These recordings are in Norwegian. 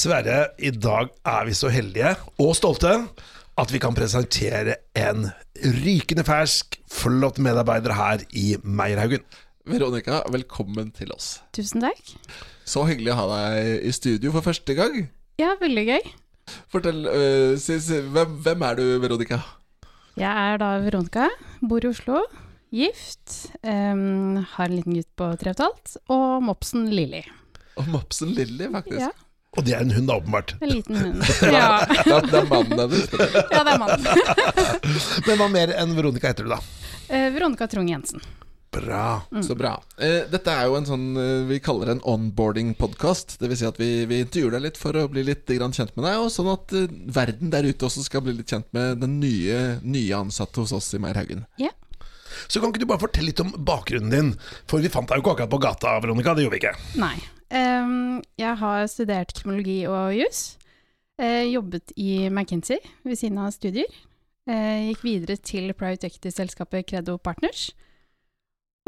Sverre, i dag er vi så heldige og stolte at vi kan presentere en rykende fersk, flott medarbeider her i Meierhaugen. Veronica, velkommen til oss. Tusen takk. Så hyggelig å ha deg i studio for første gang. Ja, veldig gøy. Fortell, øh, si, si, hvem, hvem er du, Veronica? Jeg er da Veronica, bor i Oslo, gift, um, har en liten gutt på tre og et halvt, og mopsen Lilly. Og mopsen Lilly, faktisk. Ja, Og det er en hund, da, åpenbart. en liten hund. Ja, Det, er, det er mannen hennes. ja det er mannen. Men hva mer enn Veronica heter du, da? Eh, Veronica Trung Jensen. Bra. Så bra. Eh, dette er jo en sånn eh, vi kaller en onboarding-podkast. Dvs. Si at vi, vi intervjuer deg litt for å bli litt grann kjent med deg, og sånn at eh, verden der ute også skal bli litt kjent med den nye, nye ansatte hos oss i Meierhaugen. Yeah. Så kan ikke du bare fortelle litt om bakgrunnen din? For vi fant deg jo ikke akkurat på gata, Veronica. Det gjorde vi ikke. Nei. Jeg har studert kriminologi og jus. Eh, jobbet i McKinsey ved siden av studier. Eh, gikk videre til private equity-selskapet Credo Partners.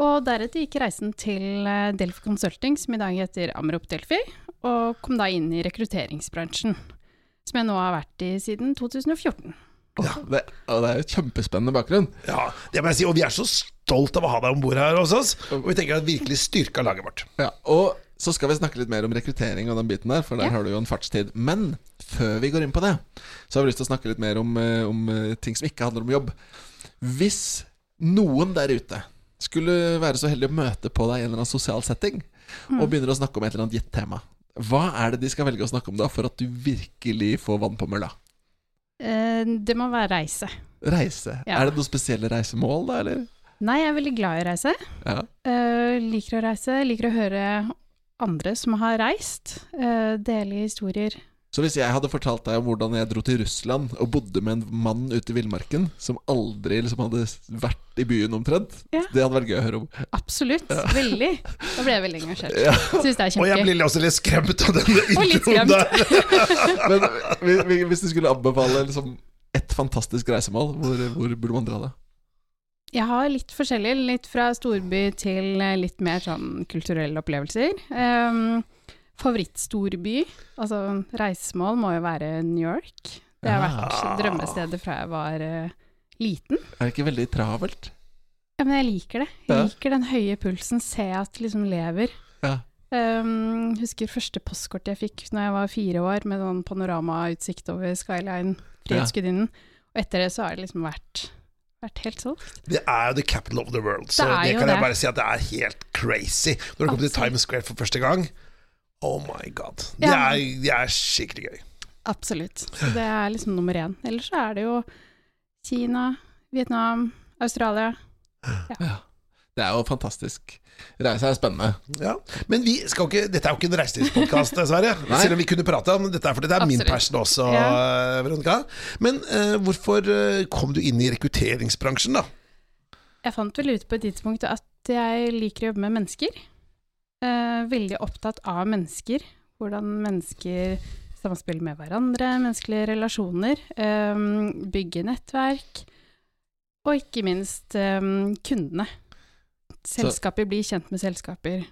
Og deretter gikk reisen til eh, Delphi Consulting, som i dag heter Amrop Delphi, og kom da inn i rekrutteringsbransjen, som jeg nå har vært i siden 2014. Ja, det, og det er jo kjempespennende bakgrunn. Ja, det må jeg si. Og vi er så stolt av å ha deg om bord her hos oss. Og vi tenker at det virkelig styrka laget vårt. Ja, og så skal vi snakke litt mer om rekruttering og den biten der, for der Ja. har du jo en fartstid. Men før vi går inn på det, så har vi lyst til å snakke litt mer om, eh, om eh, ting som ikke handler om jobb. Hvis noen der ute skulle være så heldig å møte på deg i en eller annen sosial setting, og begynner å snakke om et eller annet gitt tema, hva er det de skal velge å snakke om da, for at du virkelig får vann på mølla? Eh, det må være reise. Reise. Ja. Er det noen spesielle reisemål, da, eller? Nei, jeg er veldig glad i å reise. Ja. Uh, liker å reise, liker å høre andre som har reist, eh, dele historier. Så hvis jeg hadde fortalt deg om hvordan jeg dro til Russland og bodde med en mann ute i villmarken som aldri liksom hadde vært i byen omtrent, Ja. det hadde vært gøy å høre om. Absolutt, veldig. Da ble jeg veldig engasjert. Ja. Syns det er Og jeg blir også litt skremt av denne introen der. Men vi- vi- hvis du skulle anbefale liksom et fantastisk reisemål, hvor, hvor burde man dra da? Jeg har litt forskjellig, litt fra storby til eh, litt mer sånn kulturelle opplevelser. Um, Favorittstorby, altså reisemål, må jo være New York. Det har vært Ah. drømmestedet fra jeg var uh, liten. Er det ikke veldig travelt? Ja, men jeg liker det. Jeg Ja. liker den høye pulsen, se at liksom lever. Ja. Um, husker første postkort jeg fikk når jeg var fire år, med sånn panoramautsikt over skyline, Frihetsgudinnen. Og etter det så har det liksom vært, vært helt solgt. Det er jo the capital of the world, så Det det, kan jeg det. bare si at det er helt crazy. Når du kommer til Times Square for første gang, oh my god. Det Ja. er, det er skikkelig gøy. Absolutt. Så det er liksom nummer én. Ellers så er det jo Kina, Vietnam, Australia. ja. Det er jo fantastisk. Reise er spennende. Ja. Men vi skal ikke, dette er jo ikke en reiselivspodkast, dessverre. Selv om vi kunne prata om dette, for dette er min Absolutt. passion også, Ja. Veronica. Men uh, hvorfor eh, kom du inn i rekrutteringsbransjen, da? Jeg fant vel ut på et tidspunkt at jeg liker å jobbe med mennesker. Uh, veldig opptatt av mennesker. Hvordan mennesker samspiller med hverandre, menneskelige relasjoner. eh, bygge nettverk. Og ikke minst eh, kundene. Selskaper blir kjent med selskaper.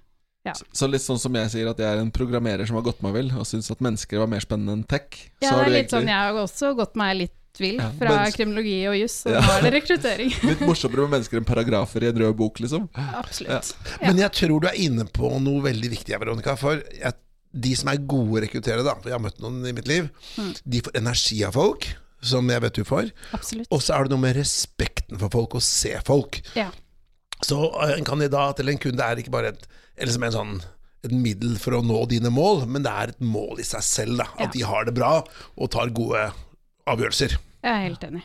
Ja. Så- Så litt sånn som jeg sier at jeg er en programmerer som har gått meg vill, og syns at mennesker var mer spennende enn tech. Ja, så har det er litt sånn jeg har også gått meg litt vill Ja, fra mennesker... kriminologi og juss, og Ja. nå er det rekruttering. litt morsommere med mennesker enn paragrafer i en rød bok, liksom. Absolutt. Men jeg tror du er inne på noe veldig viktig, Veronica. For jeg, de som er gode rekrutterere, da, for jeg har møtt noen i mitt liv, Mm. de får energi av folk, som jeg vet du får. Absolutt. Og så er det noe med respekten for folk, å se folk. Ja. Så eh, en kandidat eller en kunde er ikke bare et, eller som en sånn, et middel for å nå dine mål, men det er et mål i seg selv. Da, at Ja. de har det bra og tar gode avgjørelser. Jeg er helt enig.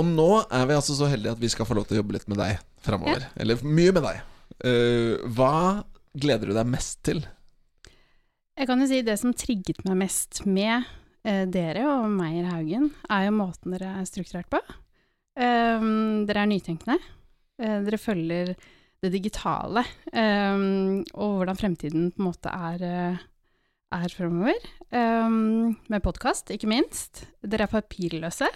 Og nå er vi altså så heldige at vi skal få lov til å jobbe litt med deg framover. Eller mye med deg. Uh, hva gleder du deg mest til? Jeg kan jo si det som trigget meg mest med uh, dere og Meyer Haugen, er jo måten dere er strukturert på. Um, dere er nytenkende. Eh, dere følger det digitale, um, og hvordan fremtiden på en måte er, eh, er fremover. Um, med podkast, ikke minst. Dere er papirløse.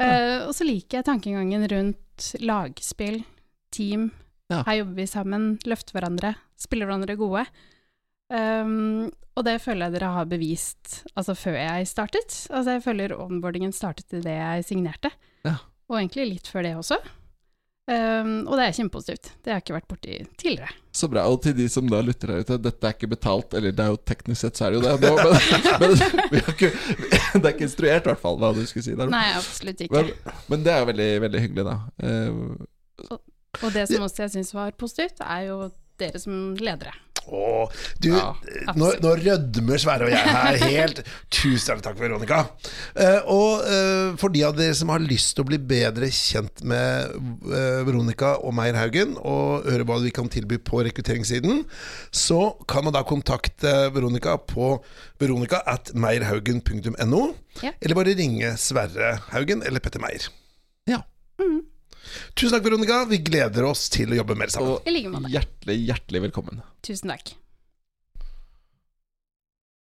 Eh, og så liker jeg tankegangen rundt lagspill, team. Ja. Her jobber vi sammen, løfter hverandre, spiller hverandre gode. Um, Og det føler jeg dere har bevist altså før jeg startet. Altså jeg føler onboardingen startet idet jeg signerte, Ja. og egentlig litt før det også. Um, og det er kjempepositivt. Det har jeg ikke vært borti tidligere. Så bra. Og til de som da lytter der ute, dette er ikke betalt, eller det er jo teknisk sett så er det jo det nå, men, men ikke, det er ikke instruert, i hvert fall, hva du skulle si der. Nei, absolutt ikke. Men, men det er jo veldig, veldig hyggelig, da. Eh, Og det som også jeg syns var positivt, er jo dere som ledere. Å, du, Ja, nå, nå rødmer Sverre og jeg her helt. Tusen hjertelig takk, Veronica. Uh, og uh, for de av dere som har lyst til å bli bedre kjent med uh, Veronica og Meyer Haugen, og høre hva vi kan tilby på rekrutteringssiden, så kan man da kontakte Veronica på veronica at meierhaugen.no, Ja. eller bare ringe Sverre Haugen eller Petter Meyer. ja. Tusen takk, Veronica. Vi gleder oss til å jobbe mer sammen. Og hjertelig, hjertelig velkommen. Tusen takk.